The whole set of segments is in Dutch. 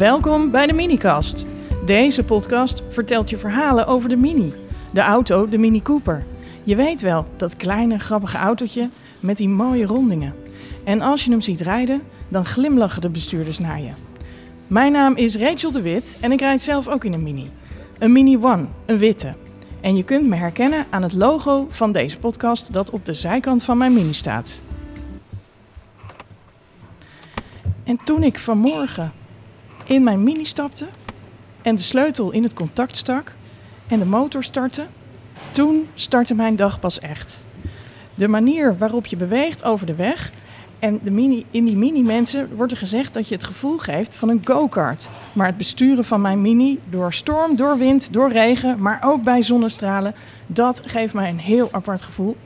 Welkom bij de Minicast. Deze podcast vertelt je verhalen over de Mini. De auto, de Mini Cooper. Je weet wel, dat kleine grappige autootje met die mooie rondingen. En als je hem ziet rijden, dan glimlachen de bestuurders naar je. Mijn naam is Rachel de Wit en ik rijd zelf ook in een Mini. Een Mini One, een witte. En je kunt me herkennen aan het logo van deze podcast dat op de zijkant van mijn Mini staat. En toen ik vanmorgen in mijn Mini stapte en de sleutel in het contact stak en de motor startte, toen startte mijn dag pas echt. De manier waarop je beweegt over de weg en de mini, in die mini-mensen wordt er gezegd dat je het gevoel geeft van een go-kart. Maar het besturen van mijn mini door storm, door wind, door regen, maar ook bij zonnestralen, dat geeft mij een heel apart gevoel.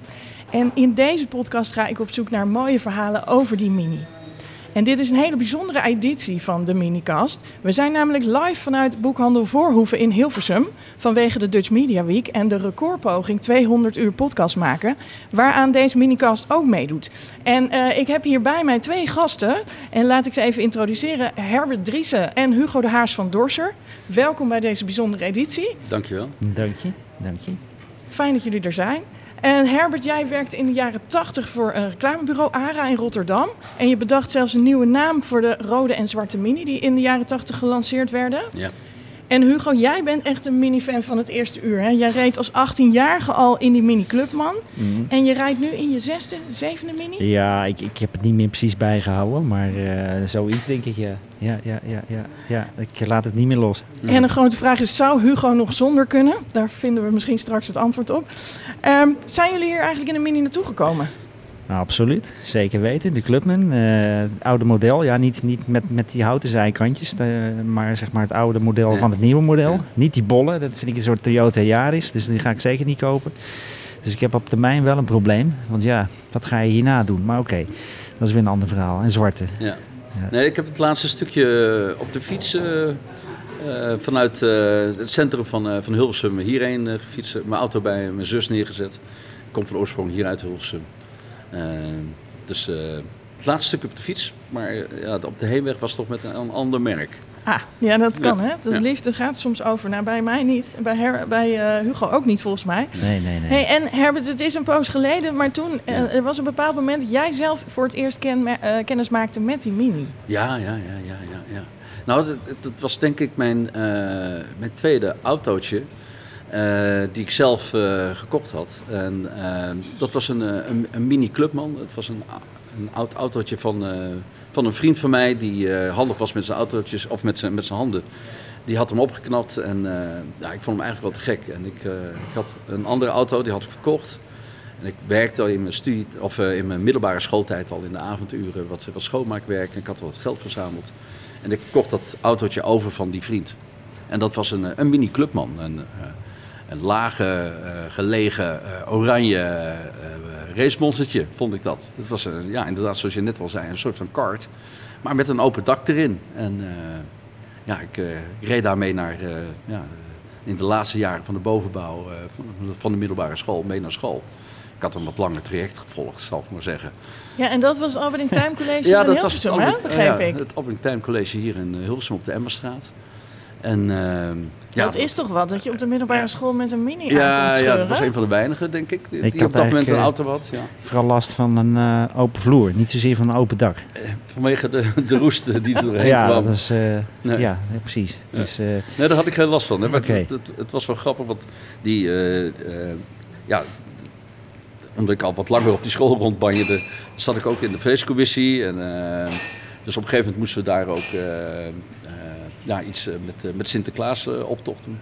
En in deze podcast ga ik op zoek naar mooie verhalen over die mini. En dit is een hele bijzondere editie van de Minicast. We zijn namelijk live vanuit Boekhandel Voorhoeven in Hilversum. Vanwege de Dutch Media Week en de recordpoging 200 uur podcast maken. Waaraan deze Minicast ook meedoet. En uh, ik heb hier bij mij twee gasten. En laat ik ze even introduceren. Herbert Driessen en Hugo de Haars van Dorser. Welkom bij deze bijzondere editie. Dankjewel. Dank je. Dank je. Fijn dat jullie er zijn. En Herbert, jij werkte in de jaren 80 voor een reclamebureau ARA in Rotterdam. En je bedacht zelfs een nieuwe naam voor de rode en zwarte mini die in de jaren 80 gelanceerd werden. Ja. En Hugo, jij bent echt een minifan van het eerste uur. Hè? Jij reed als 18-jarige al in die mini Clubman. Mm. En je rijdt nu in je zesde, zevende mini? Ja, ik, ik heb het niet meer precies bijgehouden. Maar uh, zoiets denk ik, ja. Ja, ja, ja, ja, ja. Ik laat het niet meer los. En een grote vraag is, zou Hugo nog zonder kunnen? Daar vinden we misschien straks het antwoord op. Um, zijn jullie hier eigenlijk in een mini naartoe gekomen? Nou, absoluut. Zeker weten. De Clubman. Uh, oude model. Ja, niet, niet met, met die houten zijkantjes. De, maar zeg maar het oude model ja. van het nieuwe model. Ja. Niet die bollen. Dat vind ik een soort Toyota Yaris. Dus die ga ik zeker niet kopen. Dus ik heb op termijn wel een probleem. Want ja, wat ga je hierna doen? Maar oké, okay, dat is weer een ander verhaal. En zwarte. Ja. ja. Nee, ik heb het laatste stukje op de fiets... Uh, uh, vanuit het centrum van, van Hilversum hierheen gefietst. Mijn auto bij mijn zus neergezet. Ik kom van oorsprong hier uit Hilversum. Uh, dus uh, het laatste stuk op de fiets, maar ja, op de heenweg was toch met een, een ander merk. Ah, ja, dat kan ja. hè. Dus ja. liefde gaat soms over. Nou, bij mij niet. Bij, Her bij uh, Hugo ook niet, volgens mij. Nee, nee, nee. Hey, en Herbert, het is een poos geleden, maar toen ja. er was een bepaald moment dat jij zelf voor het eerst ken, kennis maakte met die Mini. Ja, ja, ja, ja, ja. ja. Nou, dat, dat was denk ik mijn, mijn tweede autootje. Uh, die ik zelf uh, gekocht had. En uh, dat was een, een, een, mini clubman. Het was een, een oud autootje van, van een vriend van mij die handig was met zijn autootjes of met zijn, met zijn handen. Die had hem opgeknapt en ja, ik vond hem eigenlijk wel te gek. En ik, ik had een andere auto, die had ik verkocht. En ik werkte al in mijn, studie, of, in mijn middelbare schooltijd al in de avonduren wat, wat schoonmaakwerk. En ik had wat geld verzameld. En ik kocht dat autootje over van die vriend. En dat was een, een mini clubman. En, een lage, uh, gelegen, uh, oranje uh, racemonstertje, vond ik dat. Het was ja, inderdaad, zoals je net al zei, een soort van kart. Maar met een open dak erin. En ja, ik, ik, reed daarmee naar, ja, in de laatste jaren van de bovenbouw van, van, de middelbare school, mee naar school. Ik had een wat langer traject gevolgd, zal ik maar zeggen. Ja, en dat was Albert Time College ja, in dat Hilversum, was het, hè? begreep ja, ik. het Albert Time College hier in Hilversum op de Emmerstraat. En, uh, ja, dat is toch wat, dat je op de middelbare school met een mini ja, ja, dat was een van de weinigen, denk ik, die, ik die op dat moment een auto had. Ja. Vooral last van een uh, open vloer, niet zozeer van een open dak. Vanwege de, de roest die er doorheen ja, kwam. Dat is, uh, nee. Ja, nee, precies. Ja. Dus, nee, daar had ik geen last van. Hè, maar okay. het, het, het, was wel grappig, want die... ja, omdat ik al wat langer op die school rondbanjerde, zat ik ook in de feestcommissie. En, dus op een gegeven moment moesten we daar ook ja, iets met, met Sinterklaas optocht doen.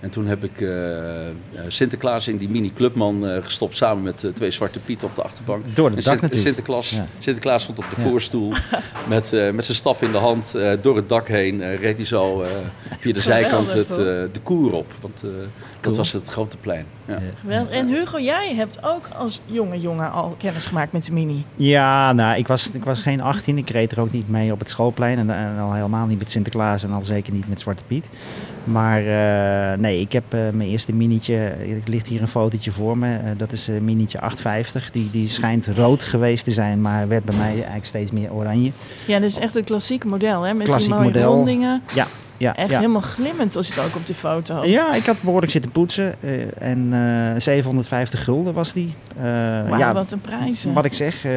En toen heb ik eh, eh, Sinterklaas in die mini-clubman eh, gestopt samen met twee zwarte pieten op de achterbank. Door het En dak Sint- natuurlijk. Sinterklaas, Ja. Sinterklaas stond op de Ja. voorstoel met, eh, met zijn staf in de hand. eh, door het dak heen eh, reed hij zo eh, via de zijkant het, eh, de koer op. Want eh, dat was het grote plein. Ja. Ja. Geweldig. En Hugo, jij hebt ook als jonge jongen al kennis gemaakt met de Mini. Ja, nou, ik was, ik was geen 18. Ik reed er ook niet mee op het schoolplein. En, en al helemaal niet met Sinterklaas en al zeker niet met Zwarte Piet. Maar eh, nee, ik heb eh, mijn eerste minietje. Er ligt hier een fotootje voor me. eh, dat is een minietje 850. Die, die schijnt rood geweest te zijn, maar werd bij mij eigenlijk steeds meer oranje. Ja, dat is echt het klassieke model, hè? Met Klassiek die mooie model. rondingen. Ja, ja. Echt ja. helemaal glimmend als je het ook op de foto. Ja, ik had behoorlijk zitten poetsen. eh, en eh 750 gulden was die. Eh, Wauw, ja, wat een prijs. Wat ik zeg, eh,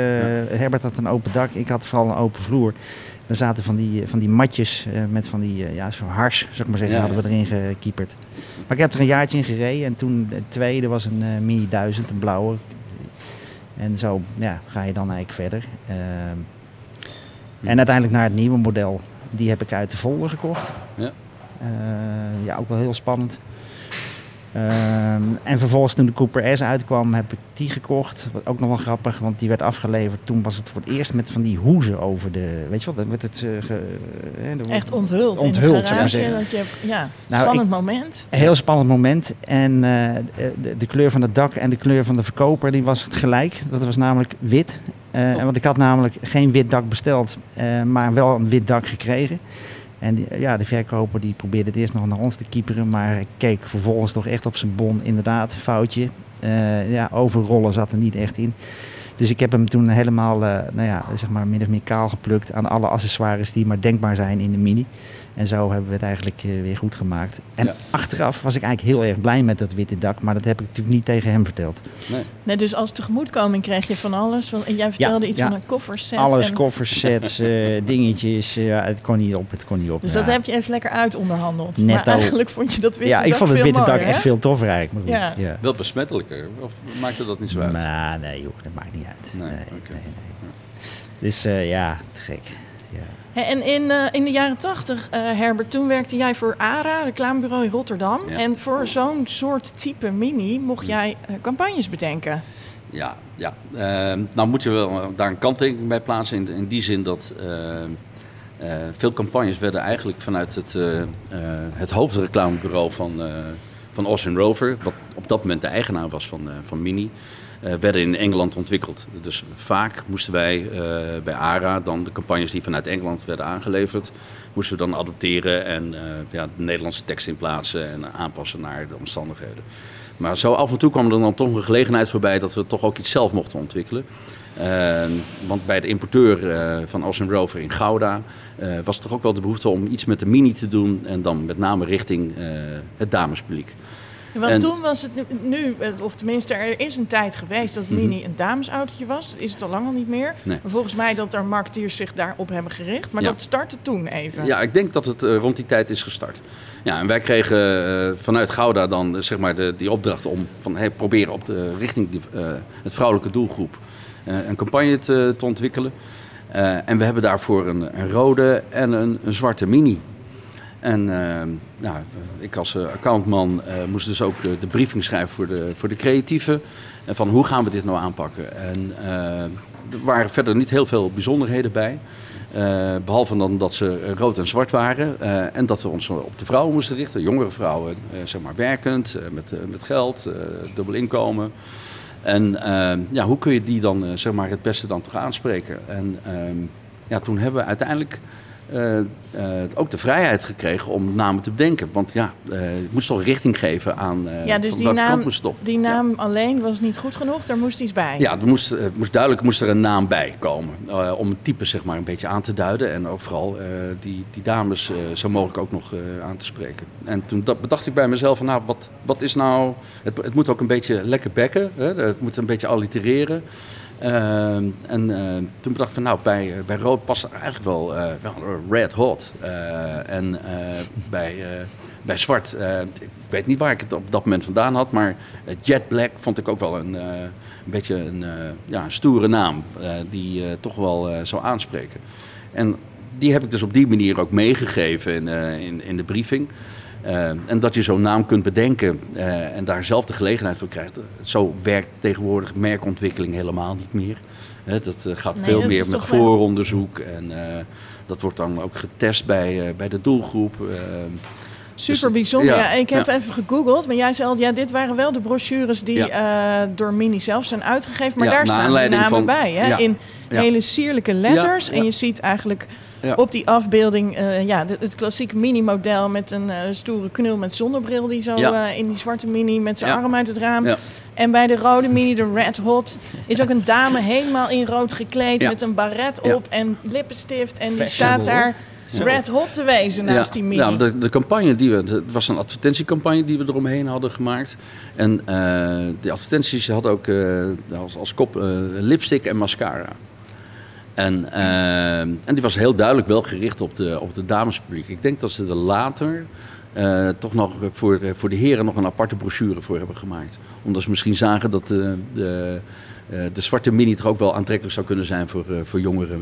Herbert had een open dak, ik had vooral een open vloer. Er zaten van die, van die matjes eh, met van die, eh, ja, zo'n hars, zou ik maar zeggen, Ja, hadden we erin gekieperd. Maar ik heb er een jaartje in gereden en toen het tweede was een eh, Mini 1000, een blauwe. En zo ja, ga je dan eigenlijk verder. Ehm, En uiteindelijk naar het nieuwe model. Die heb ik uit de folder gekocht. Ja. Ja, ook wel heel spannend. Ehm, en vervolgens toen de Cooper S uitkwam, heb ik die gekocht. Wat ook nog wel grappig, want die werd afgeleverd. Toen was het voor het eerst met van die hoezen over de... Weet je wat, werd het... eh, ge- Echt onthuld, Onthuld, zou maar zeggen. Dat je, ja, Nou, spannend moment. Heel spannend moment. En eh, de, de kleur van het dak en de kleur van de verkoper, die was gelijk. Dat was namelijk wit. Eh, Oh. Want ik had namelijk geen wit dak besteld, maar wel een wit dak gekregen. En ja, de verkoper die probeerde het eerst nog naar ons te kieperen, maar keek vervolgens toch echt op zijn bon. Inderdaad, foutje. Eh, ja, overrollen zat er niet echt in. Dus ik heb hem toen helemaal, eh, nou ja, zeg maar min of meer kaal geplukt aan alle accessoires die maar denkbaar zijn in de Mini. En zo hebben we het eigenlijk eh, weer goed gemaakt. En Ja. achteraf was ik eigenlijk heel erg blij met dat witte dak, maar dat heb ik natuurlijk niet tegen hem verteld. Nee. Nee, dus als tegemoetkoming kreeg je van alles. Want- En jij vertelde iets ja. van een kofferset. Alles, en- koffers, sets, eh, dingetjes, eh, ja, het kon niet op, het kon niet op. Dus Ja. dat heb je even lekker uit onderhandeld. Netto. Maar eigenlijk vond je dat witte Ja, ik dak vond het witte dak echt veel toffer eigenlijk. Maar goed, Ja. ja. Wel besmettelijker, of maakte dat niet zo uit? Maar nee joh, dat maakt niet uit. Nee, Nee, nee, nee. Dus eh, ja, te gek. Ja. En in, eh, in de jaren tachtig, eh, Herbert, toen werkte jij voor ARA, reclamebureau in Rotterdam. Ja. En voor zo'n soort type mini mocht jij eh, campagnes bedenken. Ja, ja. Ehm, nou moet je wel daar een kanttekening bij plaatsen. In, in die zin dat ehm, eh, veel campagnes werden eigenlijk vanuit het, het hoofdreclamebureau van, van Austin Rover, wat op dat moment de eigenaar was van, van Mini, werden in Engeland ontwikkeld. Dus vaak moesten wij eh, bij ARA dan de campagnes die vanuit Engeland werden aangeleverd, moesten we dan adopteren en eh, ja, de Nederlandse tekst in plaatsen en aanpassen naar de omstandigheden. Maar zo af en toe kwam er dan toch een gelegenheid voorbij dat we toch ook iets zelf mochten ontwikkelen. Ehm, want bij de importeur eh, van Austin Rover in Gouda eh, was toch ook wel de behoefte om iets met de Mini te doen. En dan met name richting eh, het damespubliek. Want En- toen was het nu, eh, of tenminste er is een tijd geweest dat Mhm. Mini een damesautootje was. Dat is het al lang al niet meer. Nee. Volgens mij dat er marketeers zich daarop hebben gericht. Maar Ja. dat startte toen even. Ja, ik denk dat het eh, rond die tijd is gestart. Ja, en wij kregen eh, vanuit Gouda dan zeg maar de, die opdracht om van hey, proberen op de richting die, het vrouwelijke doelgroep een campagne te, te ontwikkelen. En we hebben daarvoor een, een rode en een, een zwarte mini. En eh, nou, ik als eh, accountman eh, moest dus ook eh, de briefing schrijven voor de, voor de creatieven. En van hoe gaan we dit nou aanpakken? En er waren verder niet heel veel bijzonderheden bij. Eh, behalve dan dat ze rood en zwart waren. en dat we ons op de vrouwen moesten richten. Jongere vrouwen, eh, zeg maar werkend, met, met geld, dubbel inkomen. En eh, ja, hoe kun je die dan zeg maar het beste dan toch aanspreken? En ehm, ja, toen hebben we uiteindelijk eh, eh, ook de vrijheid gekregen om namen te bedenken. Want ja, eh het moest toch richting geven aan eh Ja, dus die naam, die naam alleen was niet goed genoeg. Daar moest iets bij. Ja, er moest, eh, moest duidelijk moest er een naam bij komen. eh, om het type zeg maar een beetje aan te duiden. En ook vooral eh, die, die dames eh, zo mogelijk ook nog eh, aan te spreken. En toen dat, bedacht ik bij mezelf van nou, wat, wat is nou... Het, het moet ook een beetje lekker bekken. Hè? Het moet een beetje allitereren. Ehm, en eh, toen bedacht ik van nou, bij, eh, bij rood past eigenlijk wel, eh, wel red hot. En bij, bij zwart, ik weet niet waar ik het op dat moment vandaan had, maar jet black vond ik ook wel een, een beetje een, ja, stoere naam die toch wel zou aanspreken. En die heb ik dus op die manier ook meegegeven in, in, in de briefing. Eh, en dat je zo'n naam kunt bedenken eh, en daar zelf de gelegenheid voor krijgt. Zo werkt tegenwoordig merkontwikkeling helemaal niet meer. Hè, dat eh, gaat Nee, veel dat meer met vooronderzoek en dat wordt dan ook getest bij, bij de doelgroep. Super Dus- bijzonder. Ja, ja, ik heb ja. even gegoogeld, maar jij zei al, ja, dit waren wel de brochures die eh, door Mini zelf zijn uitgegeven. Maar Ja, daar staan de namen van- bij, hè? ja, in ja. hele sierlijke letters. Ja, En je ziet eigenlijk Ja. op die afbeelding eh, ja, het klassieke Mini-model met een eh, stoere knul met zonnebril die zo Ja. eh, in die zwarte Mini met zijn Ja. arm uit het raam. Ja. En bij de rode Mini, de Red Hot, is ook een dame helemaal in rood gekleed Ja. met een baret Ja. op en lippenstift. En die staat daar Red Hot te wezen naast die Mini. Ja, de, de campagne die we, het was een advertentiecampagne die we eromheen hadden gemaakt. En eh die advertenties hadden ook eh, als, als kop eh, lipstick en mascara. En, en die was heel duidelijk wel gericht op de, op de damespubliek. Ik denk dat ze er later toch nog voor, voor de heren nog een aparte brochure voor hebben gemaakt. Omdat ze misschien zagen dat de, de, de zwarte mini toch ook wel aantrekkelijk zou kunnen zijn voor, voor jongere,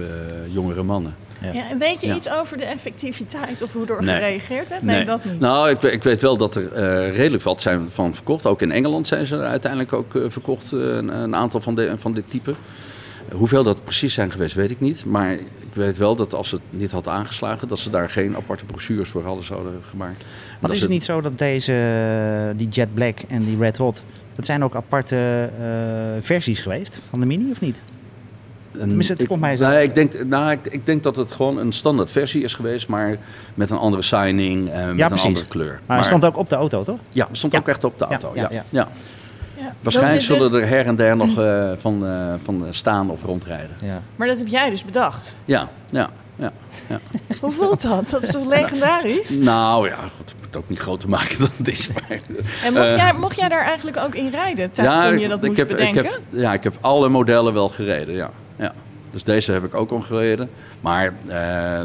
jongere mannen. Ja, en weet je Ja. iets over de effectiviteit of hoe er Nee. gereageerd werd? Nee, dat niet. Nou, ik, ik weet wel dat er eh, redelijk wat zijn van verkocht. Ook in Engeland zijn ze uiteindelijk ook eh, verkocht, eh, een, een aantal van, de, van dit type. Hoeveel dat precies zijn geweest, weet ik niet. Maar ik weet wel dat als het niet had aangeslagen, dat ze daar geen aparte brochures voor hadden zouden gemaakt. Maar dat is het niet zo dat deze, die Jet Black en die Red Hot, dat zijn ook aparte eh, versies geweest van de Mini of niet? Een- tenminste, het ik- komt mij zo- Nee, ik denk, nou, ik, ik denk dat het gewoon een standaard versie is geweest, maar met een andere signing en met Ja, een precies. andere kleur. Maar, het stond ook op de auto, toch? Ja, het stond Ja. ook echt op de auto. ja, Ja, ja. ja. Ja, Waarschijnlijk is dus- zullen er her en der nog eh, van, eh, van staan of rondrijden. Ja. Maar dat heb jij dus bedacht. Ja, ja, ja. ja. Hoe voelt dat? Dat is toch legendarisch? Nou ja, goed, ik moet het ook niet groter maken dan het is. Maar, En mocht, Eh, jij, mocht jij daar eigenlijk ook in rijden ta- toen je dat ik moest heb, bedenken? Ik heb, ja, ik heb alle modellen wel gereden, ja. Ja. Dus deze heb ik ook al gereden. Maar eh,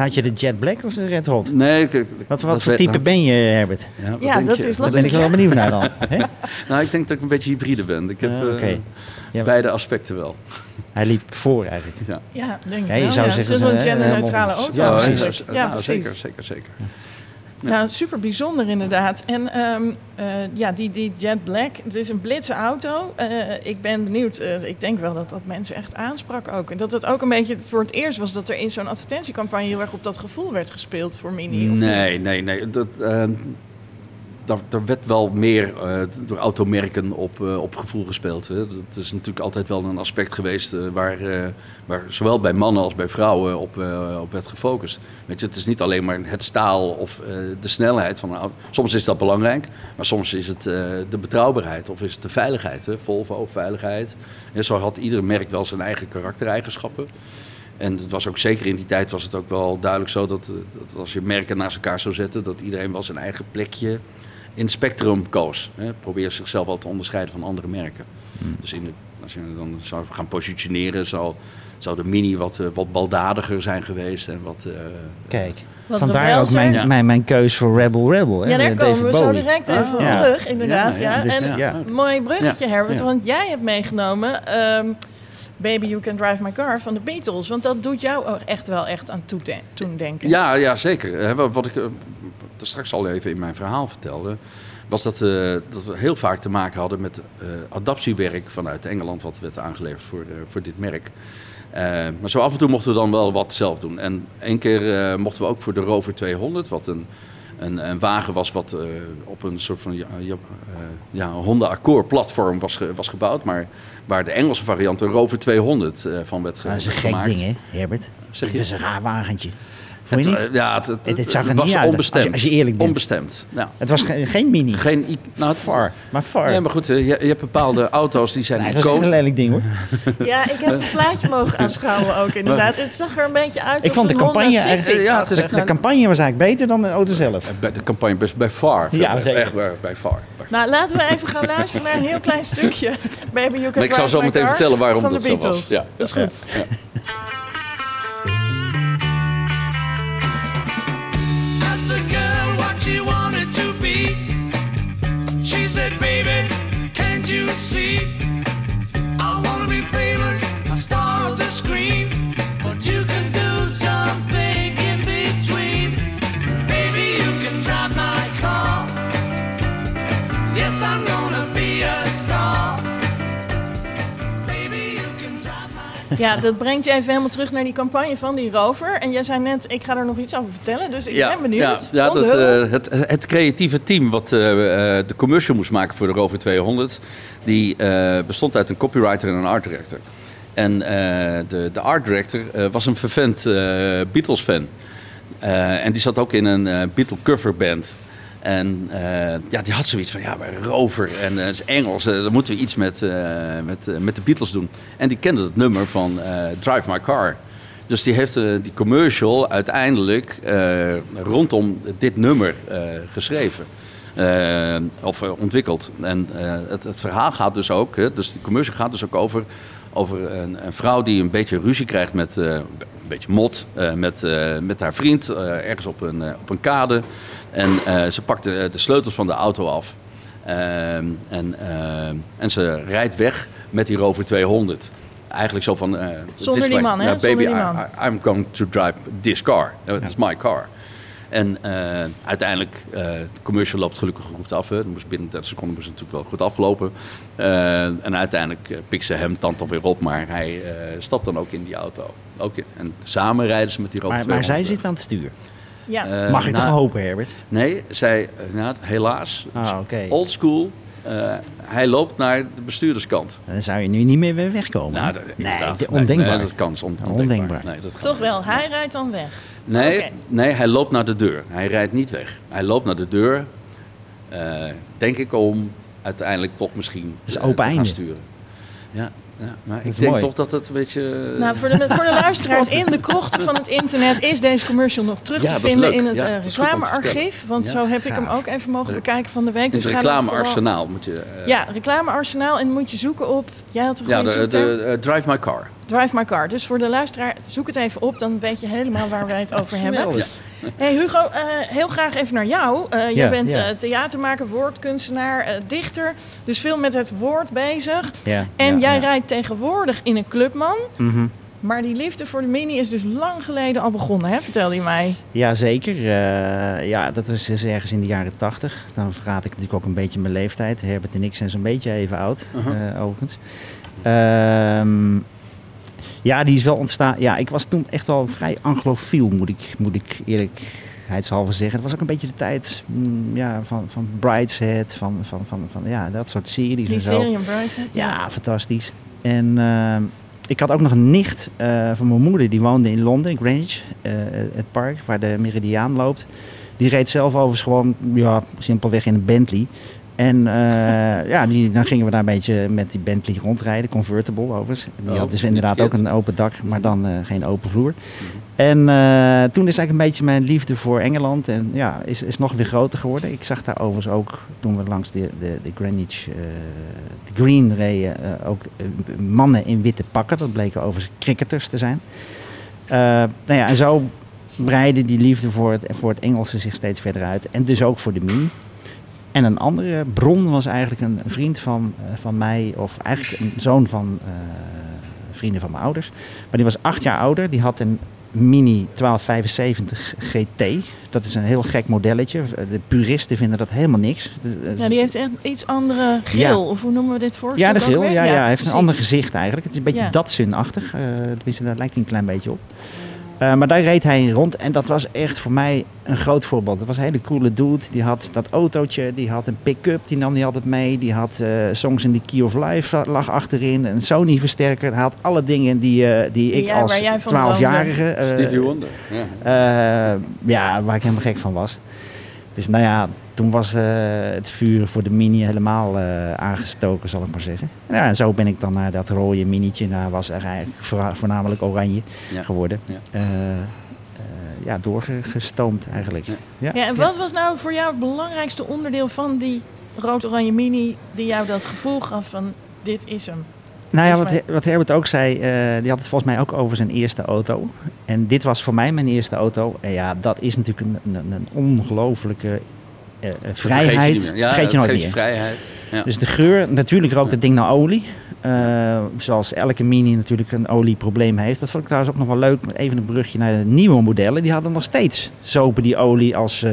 Had je de Jet Black of de Red Hot? nee... Ik, Wat, wat voor type ben je, Herbert? Ja, wat Ja, denk dat je? is Daar lastig. ben ik wel benieuwd naar dan. Nou, ik denk dat ik een beetje hybride ben. Ik heb Ah, eh, oké. Ja, beide aspecten wel. Hij liep voor eigenlijk. Ja. Ja, denk ik Ja, je wel. zou ja. zeggen, Het is wel een eh, genderneutrale auto. Ja, precies. Ja, nou, precies. Zeker, zeker, zeker. Nou, super bijzonder inderdaad. En ehm, eh, ja, die, die Jet Black, het is een blitse auto. Eh, ik ben benieuwd, eh, ik denk wel dat dat mensen echt aansprak ook. En dat het ook een beetje voor het eerst was dat er in zo'n advertentiecampagne heel erg op dat gevoel werd gespeeld voor Mini. Of Nee, niet? nee, nee. Dat, eh, daar, werd wel meer eh, door automerken op, eh, op gevoel gespeeld. Hè. Dat is natuurlijk altijd wel een aspect geweest eh, waar, waar zowel bij mannen als bij vrouwen op, op werd gefocust. Weet je, het is niet alleen maar het staal of de snelheid van een auto. Soms is dat belangrijk, maar soms is het de betrouwbaarheid of is het de veiligheid. Volvo, veiligheid. En zo had ieder merk wel zijn eigen karaktereigenschappen. En het was ook zeker in die tijd was het ook wel duidelijk zo dat, dat als je merken naast elkaar zou zetten, dat iedereen wel zijn eigen plekje in het spectrum koos. Hè. Probeer zichzelf wel te onderscheiden van andere merken. Dus in de, als je dan zou gaan positioneren, zou, zou de Mini wat, eh, wat baldadiger zijn geweest. En wat, eh, Kijk, Wat vandaar ook zijn. mijn, Ja. mijn, mijn keus voor Rebel Rebel. Hè, Ja, daar David komen we zo direct even op Ja. terug, inderdaad. Ja, Ja, ja, dus, en ja. mooi bruggetje, Herbert, ja. want jij hebt meegenomen ehm, Baby You Can Drive My Car van de Beatles. Want dat doet jou echt wel echt aan toen denken. Ja, ja zeker. Hè, Wat wat ik eh, er straks al even in mijn verhaal vertelde, was dat, eh, dat we heel vaak te maken hadden met eh, adaptiewerk vanuit Engeland, wat werd aangeleverd voor, eh, voor dit merk. Maar zo af en toe mochten we dan wel wat zelf doen. En één keer mochten we ook voor de Rover 200, wat een, een, een wagen was wat op een soort van ja, ja, ja, Honda Accord platform was, ge- was gebouwd, maar waar de Engelse variant een Rover 200 eh, van werd ge- Dat is een gek gemaakt. ding, hè, Herbert? Zeg je? is een raar wagentje. Vond je Het, niet? eh, ja, het, het, Het- het zag er het niet was uit, onbestemd. als je- als je eerlijk bent. Onbestemd. Ja. Het was ge- geen mini. Geen i- nou, het- far. Maar far. Ja, maar goed, eh, je, je hebt bepaalde auto's die zijn Nee, dat was echt een lelijk ding, hoor. Ja, ik heb het plaatje mogen aanschouwen ook inderdaad. Het zag er een beetje uit Ik als vond de een campagne eigenlijk- Ja, het is- De campagne was eigenlijk beter dan de auto zelf. Bij de campagne best bij far. Ja, Bij- zeker. Echt bij, bij far. Nou, laten we even gaan luisteren naar een heel klein stukje. Baby You Can Maar ik zal zo meteen vertellen waarom van dat de zo Beatles. was. Ja. Dat is goed. Ja, dat brengt je even helemaal terug naar die campagne van die rover. En jij zei net, ik ga er nog iets over vertellen. Dus ik ben benieuwd. Ja, ja dat, eh, het, het creatieve team wat eh, de commercial moest maken voor de Rover 200... die bestond uit een copywriter en een art director. En de, de art director was een vervent Beatles-fan. En die zat ook in een Beatle coverband. En eh, ja, die had zoiets van, ja, Rover en eh, het is Engels, eh, dan moeten we iets met, eh, met, eh, met de Beatles doen. En die kende het nummer van eh, Drive My Car. Dus die heeft eh, die commercial uiteindelijk eh, rondom dit nummer eh, geschreven. Eh, of eh, ontwikkeld. En eh, het, het verhaal gaat dus ook, dus die commercial gaat dus ook over, over een, een vrouw die een beetje ruzie krijgt met, eh, een beetje mot, eh, met, eh, met haar vriend eh, ergens op een, eh, op een kade. En eh, ze pakt de, de sleutels van de auto af. Ehm, en, ehm, en ze rijdt weg met die Rover 200. Eigenlijk zo van... eh, Zonder this die man, hè? Baby, I- I'm going to drive this car. It's my car. En eh, uiteindelijk, eh de commercial loopt gelukkig goed af. Hè. Het moest binnen 30 seconden moest het natuurlijk wel goed aflopen. Eh, en uiteindelijk uh, pikt ze hem tand alweer op, maar hij eh, stapt dan ook in die auto. Ook in- en samen rijden ze met die Rover Maar, maar zij 200. zit aan het stuur. Ja. Mag ik nou, toch hopen, Herbert? Nee, zij, nou, helaas. Ah, oké. Old school. Eh, hij loopt naar de bestuurderskant. Dan zou je nu niet meer weer wegkomen. Nou, dat- nee, ondenkbaar. Nee, dat kan. on- Ondenkbaar. ondenkbaar. Nee, dat kan Toch wel, hij rijdt dan weg. Nee, nee, hij loopt naar de deur. Hij rijdt niet weg. Hij loopt naar de deur, eh, denk ik, om uiteindelijk toch misschien is eh, open te gaan einde. sturen. Ja, ja maar ik denk mooi. toch dat het een beetje... eh, Nou, voor de, voor de luisteraars in de krochten van het internet is deze commercial nog terug Ja, te vinden in het Ja, eh, reclamearchief. Want Ja, zo heb ik hem ook even mogen bekijken van de week. het Dus reclamearsenaal moet je... eh, Ja, reclamearsenaal. En moet je zoeken op... Jij had een ja de, de, eh, Drive My Car. Drive My Car. Dus voor de luisteraar, zoek het even op. Dan weet je helemaal waar wij het over hebben. Hey Hugo, eh, heel graag even naar jou. Eh jij Ja, bent ja. eh, theatermaker, woordkunstenaar, dichter. Dus veel met het woord bezig. Ja, En jij rijdt tegenwoordig in een clubman. Mhm. Maar die liefde voor de mini is dus lang geleden al begonnen, hè? vertelde je mij. Ja, zeker. Ja, dat was dus ergens in de jaren tachtig. Dan verraad ik natuurlijk ook een beetje mijn leeftijd. Herbert en ik zijn zo'n beetje even oud, eh, overigens. Ehm, ja, die is wel ontstaan. Ja, ik was toen echt wel vrij anglofiel, moet ik, moet ik eerlijkheidshalve zeggen. Het was ook een beetje de tijd mm, ja, van, van Brideshead, van, van, van, van ja, dat soort series Die en zo. serie Brighton. Ja, fantastisch. En ehm, ik had ook nog een nicht eh, van mijn moeder, die woonde in Londen, Greenwich, eh, het park waar de Meridiaan loopt. Die reed zelf overigens gewoon, ja, simpelweg in een Bentley. En eh, ja, die, dan gingen we daar een beetje met die Bentley rondrijden, convertible overigens. En Die Oh, had dus inderdaad ook een open dak, maar dan eh, geen open vloer. En eh, toen is eigenlijk een beetje mijn liefde voor Engeland en ja, is, is nog weer groter geworden. Ik zag daar overigens ook, toen we langs de, de, de Greenwich, de Green reden, ook mannen in witte pakken. Dat bleken overigens cricketers te zijn. Nou ja, en zo breidde die liefde voor het, voor het Engelse zich steeds verder uit. En dus ook voor de mini. En een andere bron was eigenlijk een vriend van, eh, van mij, of eigenlijk een zoon van eh, vrienden van mijn ouders. Maar die was acht jaar ouder. Die had een Mini 1275 GT. Dat is een heel gek modelletje. De puristen vinden dat helemaal niks. Ja, die heeft echt iets andere. Ja. Of hoe noemen we dit voor? ja, de grill. Ja, ja, hij heeft precies. een ander gezicht eigenlijk. Het is een beetje Ja. Datsun-achtig. Eh, tenminste, daar lijkt hij een klein beetje op. Eh, maar daar reed hij in rond en dat was echt voor mij een groot voorbeeld. Dat was een hele coole dude. Die had dat autootje, die had een pick-up, die nam die altijd mee. Die had eh, songs in the Key of Life lag achterin. Een Sony-versterker. Hij had alle dingen die, eh, die ik Ja, als waar jij van 12-jarige... eh, Stevie Wonder. Ja. eh, ja, waar ik helemaal gek van was. Dus nou ja, toen was eh, het vuur voor de mini helemaal eh, aangestoken, zal ik maar zeggen. Ja, en zo ben ik dan naar dat rode minietje, daar was er eigenlijk voorna- voornamelijk oranje Ja. geworden. Ja. Eh, eh, ja, doorgestoomd eigenlijk. Ja. Ja. Ja, en wat was nou voor jou het belangrijkste onderdeel van die rood-oranje mini... die jou dat gevoel gaf van dit is hem? Nou ja, wat, wat Herbert ook zei, eh, die had het volgens mij ook over zijn eerste auto. En dit was voor mij mijn eerste auto. En ja, dat is natuurlijk een, een, een ongelofelijke Vergeet je vrijheid. niet meer. Ja, vergeet je dat nooit meer. vrijheid. Ja. Dus de geur, natuurlijk rookt het ding naar olie. Eh, zoals elke Mini natuurlijk een olieprobleem heeft. Dat vond ik trouwens ook nog wel leuk. Even een brugje naar de nieuwe modellen. Die hadden nog steeds zopen die olie als, eh,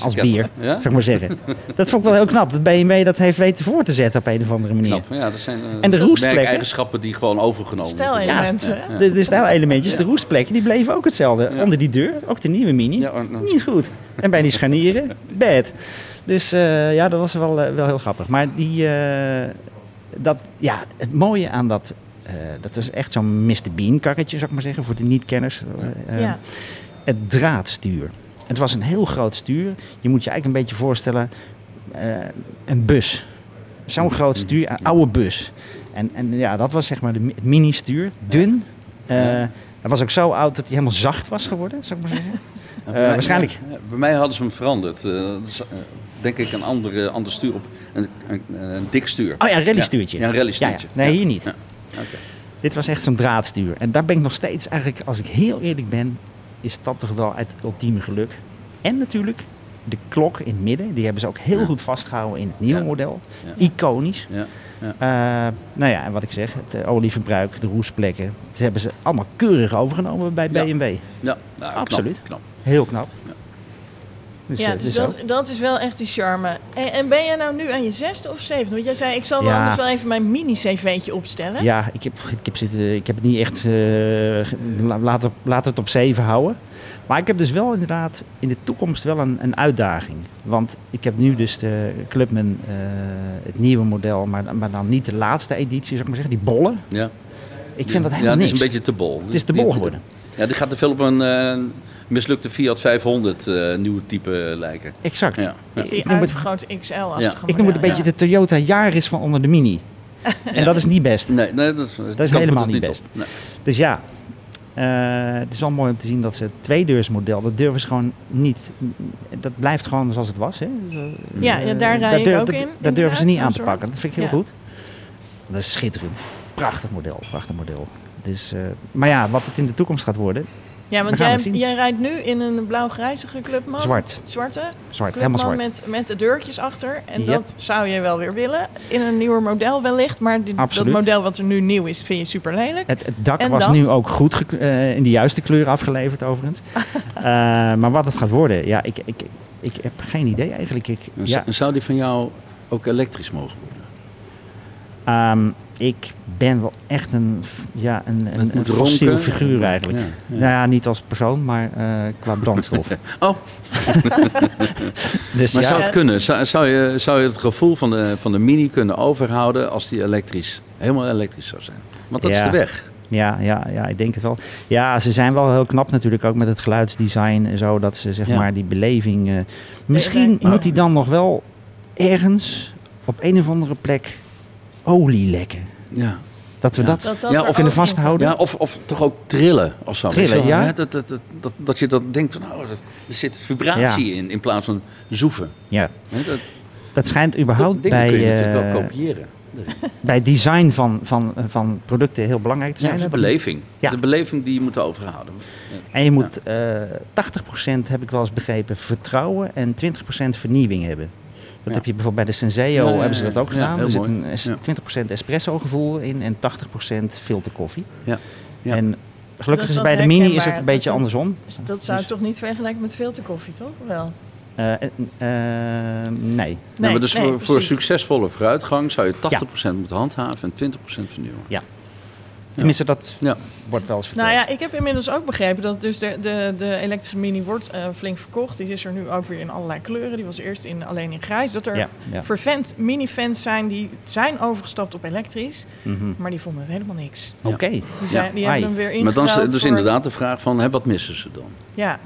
als, bier, ja? zou ik maar zeggen. dat vond ik wel heel knap. Dat BMW dat heeft weten voor te zetten op een of andere manier. Knap. Ja, dat zijn En de roestplekken? eigenschappen die gewoon overgenomen. Stijlelementen. hè? De, de stijlelementjes, de Ja. roestplekken, die bleven ook hetzelfde. Ja. Onder die deur, ook de nieuwe Mini. Ja, Niet goed. En bij die scharnieren, bad. Dus eh, ja, dat was wel, eh, wel heel grappig. Maar die, eh, dat, ja, het mooie aan dat, dat was echt zo'n Mr. Bean karretje, zou ik maar zeggen, voor de niet-kenners. Ja. Het draadstuur. Het was een heel groot stuur. Je moet je eigenlijk een beetje voorstellen, een bus. Zo'n groot stuur, een oude bus. En, en ja, dat was zeg maar de, het mini-stuur, dun. Ja. Hij was ook zo oud dat hij helemaal zacht was geworden, zou ik maar zeggen. Eh, waarschijnlijk. ja, bij mij hadden ze hem veranderd. Eh, eh, denk ik een andere, ander stuur op. Een, een, een dik stuur. Oh ja, een rallystuurtje. Ja, een rallystuurtje. Ja, ja. Nee, Ja. hier niet. Dit was echt zo'n draadstuur. En daar ben ik nog steeds eigenlijk, als ik heel eerlijk ben, is dat toch wel het ultieme geluk. En natuurlijk de klok in het midden. Die hebben ze ook heel Ja. goed vastgehouden in het nieuwe Ja. model. Ja. Iconisch. Ja. Eh, nou ja, en wat ik zeg, het eh, olieverbruik, de roestplekken. Ze hebben ze allemaal keurig overgenomen bij Ja. BMW. Ja, nou, knap, Absoluut. Knap. Heel knap. Ja. Dus, Ja, eh, dus zo. dat, dat is wel echt die charme. En, en ben jij nou nu aan je zesde of zevende? Want jij zei, ik zal wel Ja. anders wel even mijn mini-cv'tje opstellen. Ja, ik heb, ik heb, zitten, ik heb het niet echt. eh, ge- la- laat, het, laat het op 7 houden. Maar ik heb dus wel inderdaad in de toekomst wel een, een uitdaging. Want ik heb nu dus de Clubman, eh, het nieuwe model, maar, maar dan niet de laatste editie, zou ik maar zeggen, die bollen. Ja. Ik vind dat ja, helemaal het is niks. een beetje te bol. Het is te bol geworden. Ja, die gaat te veel op een eh, mislukte Fiat 500 eh, nieuwe type lijken. Exact. Ja. Ja. Ik noem het, uitvergrote XL-achtige ik noem het een beetje de Toyota Yaris van onder de Mini. En dat is niet best. Nee, nee, dat is, dat helemaal niet best. Nee. Dus ja, het is wel mooi om te zien dat ze het tweedeursmodel, dat durven ze gewoon niet. Dat blijft gewoon zoals het was. Hè? Ja, ja, daar rij ik ook dat- in, Dat durven ze niet aan te pakken. Dat vind ik heel Ja. goed. Dat is schitterend. Prachtig model, prachtig model. Dus, eh, maar ja, wat het in de toekomst gaat worden, Ja, want jij, rijdt nu in een blauw-grijzige clubman. zwart. Zwarte Zwart, helemaal zwart. met, met de deurtjes achter. En Yep. dat zou je wel weer willen. In een nieuwer model wellicht. Maar dit, dat model wat er nu nieuw is, vind je super lelijk. Het, het dak En was dan? nu ook goed eh, in de juiste kleur afgeleverd, overigens. Eh, maar wat het gaat worden, ja, ik, ik, ik heb geen idee eigenlijk. Ik, ja, Zou die van jou ook elektrisch mogen worden? Ehm, ik ben wel echt een, ja, een, een, een fossiel ronken. figuur eigenlijk. Ja, ja. Nou ja, niet als persoon, maar eh, qua brandstof. Oh, dus maar ja, zou het kunnen? Zou, zou, je, zou je het gevoel van de, van de Mini kunnen overhouden als die elektrisch, helemaal elektrisch zou zijn? Want dat Ja. is de weg. ja, ja, ja, ik denk het wel. Ja, ze zijn wel heel knap natuurlijk ook met het geluidsdesign en zo. Dat ze zeg Ja. maar die beleving... eh, misschien Ja. moet die dan nog wel ergens op een of andere plek olie lekken. Ja. Dat we Ja. dat, Dat dat Ja, of kunnen vasthouden. Ja, of, of toch ook trillen of zo. Trillen, ja. hè? Dat, dat, dat, dat, dat je dat denkt van, nou, er zit vibratie in, in plaats van zoeven. Ja, Dat, dat schijnt dat überhaupt ding bij, kun je natuurlijk eh, wel kopiëren. bij design van, van, van producten heel belangrijk te Ja, zijn. de hè? beleving. Ja. De beleving die je moet overhouden. En je moet eh 80% heb ik wel eens begrepen vertrouwen en 20% vernieuwing hebben. Dat Ja. heb je bijvoorbeeld bij de Senseo Ja, ja, hebben ze dat ja. ook Ja, gedaan. er zit een es- Ja. 20% espresso gevoel in en 80% filterkoffie. Ja. Ja. En gelukkig Dus is bij de mini is het een beetje andersom. Dus dat zou ik Dus- toch niet vergelijken met filterkoffie, toch? Wel. Eh, eh, eh, nee. Nee, maar dus nee, voor, voor succesvolle vooruitgang zou je 80% moeten handhaven en 20% vernieuwen. Tenminste, dat Ja. wordt wel eens verteld. Nou ja, ik heb inmiddels ook begrepen dat dus de, de, de elektrische mini wordt eh, flink verkocht. Die is er nu ook weer in allerlei kleuren. Die was eerst in, alleen in grijs. Dat er Ja, ja. vervent mini-fans zijn die zijn overgestapt op elektrisch. Mhm. Maar die vonden het helemaal niks. Ja. Oké. Die, zijn, die hebben hem weer Maar dan is dus voor- inderdaad de vraag van, hè, wat missen ze dan? Ja.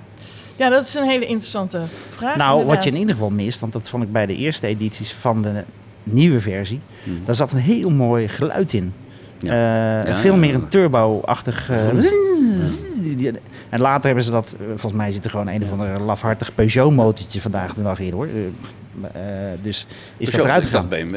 ja, dat is een hele interessante vraag. Nou, wat je in ieder geval mist, want dat vond ik bij de eerste edities van de nieuwe versie, Mhm. daar zat een heel mooi geluid in. Ja. Eh, Ja, veel ja, meer een turbo-achtig. eh, Ja. En later hebben ze dat, eh, volgens mij zit er gewoon een of ander lafhartig Peugeot-motortje vandaag de dag in hoor. Dus is dat eruit gegaan? BMW,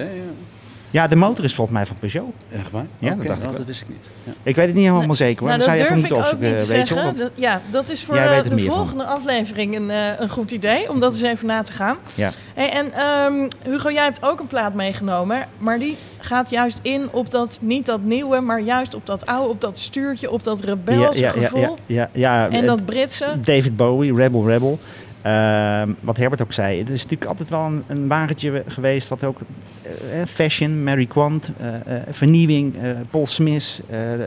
ja. De motor is volgens mij van Peugeot. Echt waar? Ja, dat dacht ik nou, wel. dat wist ik niet. Ja. Ik weet het niet helemaal zeker hoor. Nou, Dan dat zou je durf even ik moeten ook niet te zeggen. want- Dat- ja, dat is voor eh, de van. volgende aflevering een, eh, een goed idee. Om dat eens even na te gaan. Ja. Hey, en ehm, Hugo, jij hebt ook een plaat meegenomen. Maar die gaat juist in op dat, niet dat nieuwe, maar juist op dat oude, op dat stuurtje, op dat rebelse ja, ja, ja, gevoel. ja, ja, En dat Britse. David Bowie, Rebel Rebel. Ehm, wat Herbert ook zei, het is natuurlijk altijd wel een, een wagentje geweest wat ook eh, eh, fashion, Mary Quant, eh, vernieuwing, Paul Smith,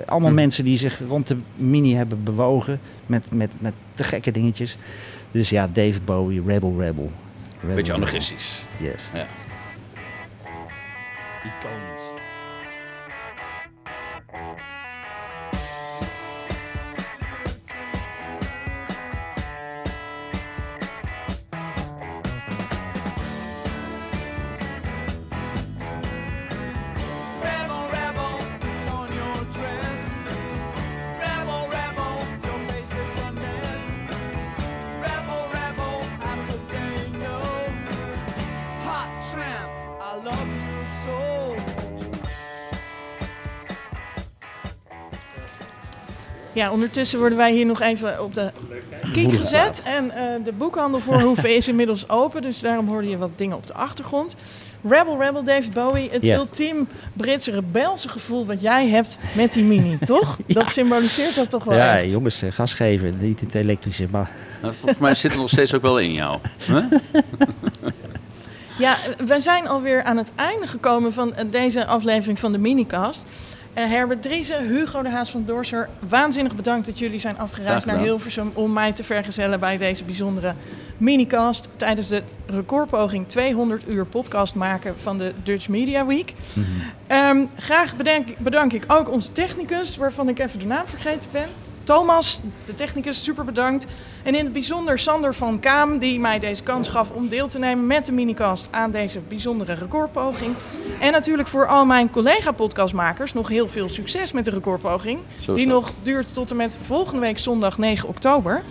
allemaal Hm. mensen die zich rond de mini hebben bewogen met, met, met te gekke dingetjes. Dus ja, David Bowie, Rebel Rebel. Rebel, Beetje anarchistisch. Yes. Ja. Ja, ondertussen worden wij hier nog even op de kiek gezet. En eh, de boekhandel voor Hoeven is inmiddels open. Dus daarom hoorde je wat dingen op de achtergrond. Rebel Rebel, David Bowie. Het Ja. ultiem Britse rebelse gevoel wat jij hebt met die mini, toch? Dat symboliseert dat toch wel Ja, echt. jongens, eh, gas geven. Niet het elektrische, maar Nou, volgens mij zit er nog steeds ook wel in jou. Huh? Ja, we zijn alweer aan het einde gekomen van deze aflevering van de minicast. Eh, Herbert Driessen, Hugo de Haas van Dorser, waanzinnig bedankt dat jullie zijn afgereisd naar. Hilversum om mij te vergezellen bij deze bijzondere minicast tijdens de recordpoging 200 uur podcast maken van de Dutch Media Week. Ehm, graag bedank, bedank ik ook onze technicus, waarvan ik even de naam vergeten ben. Thomas, de technicus, super bedankt. En in het bijzonder Sander van Kaam, die mij deze kans gaf om deel te nemen met de minicast aan deze bijzondere recordpoging. En natuurlijk voor al mijn collega-podcastmakers nog heel veel succes met de recordpoging. Die nog duurt tot en met volgende week zondag 9 oktober.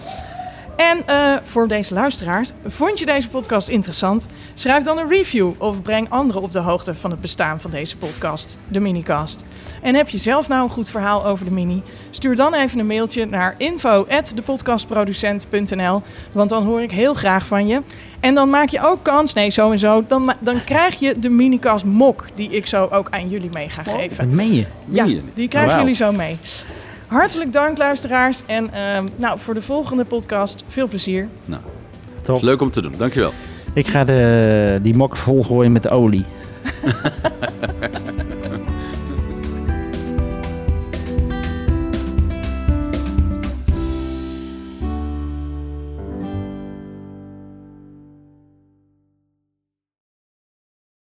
En eh, voor deze luisteraars, vond je deze podcast interessant? Schrijf dan een review of breng anderen op de hoogte van het bestaan van deze podcast, de minicast. En heb je zelf nou een goed verhaal over de mini? Stuur dan even een mailtje naar info@depodcastproducent.nl, want dan hoor ik heel graag van je. En dan maak je ook kans, nee sowieso, dan, ma- dan krijg je de minicast mok die ik zo ook aan jullie mee ga geven. dat meen je. Ja, Meen je niet? die krijgen jullie zo mee. Hartelijk dank luisteraars en ehm, nou, voor de volgende podcast veel plezier. Nou, Top. leuk om te doen. Dankjewel. Ik ga de, die mok volgooien met olie.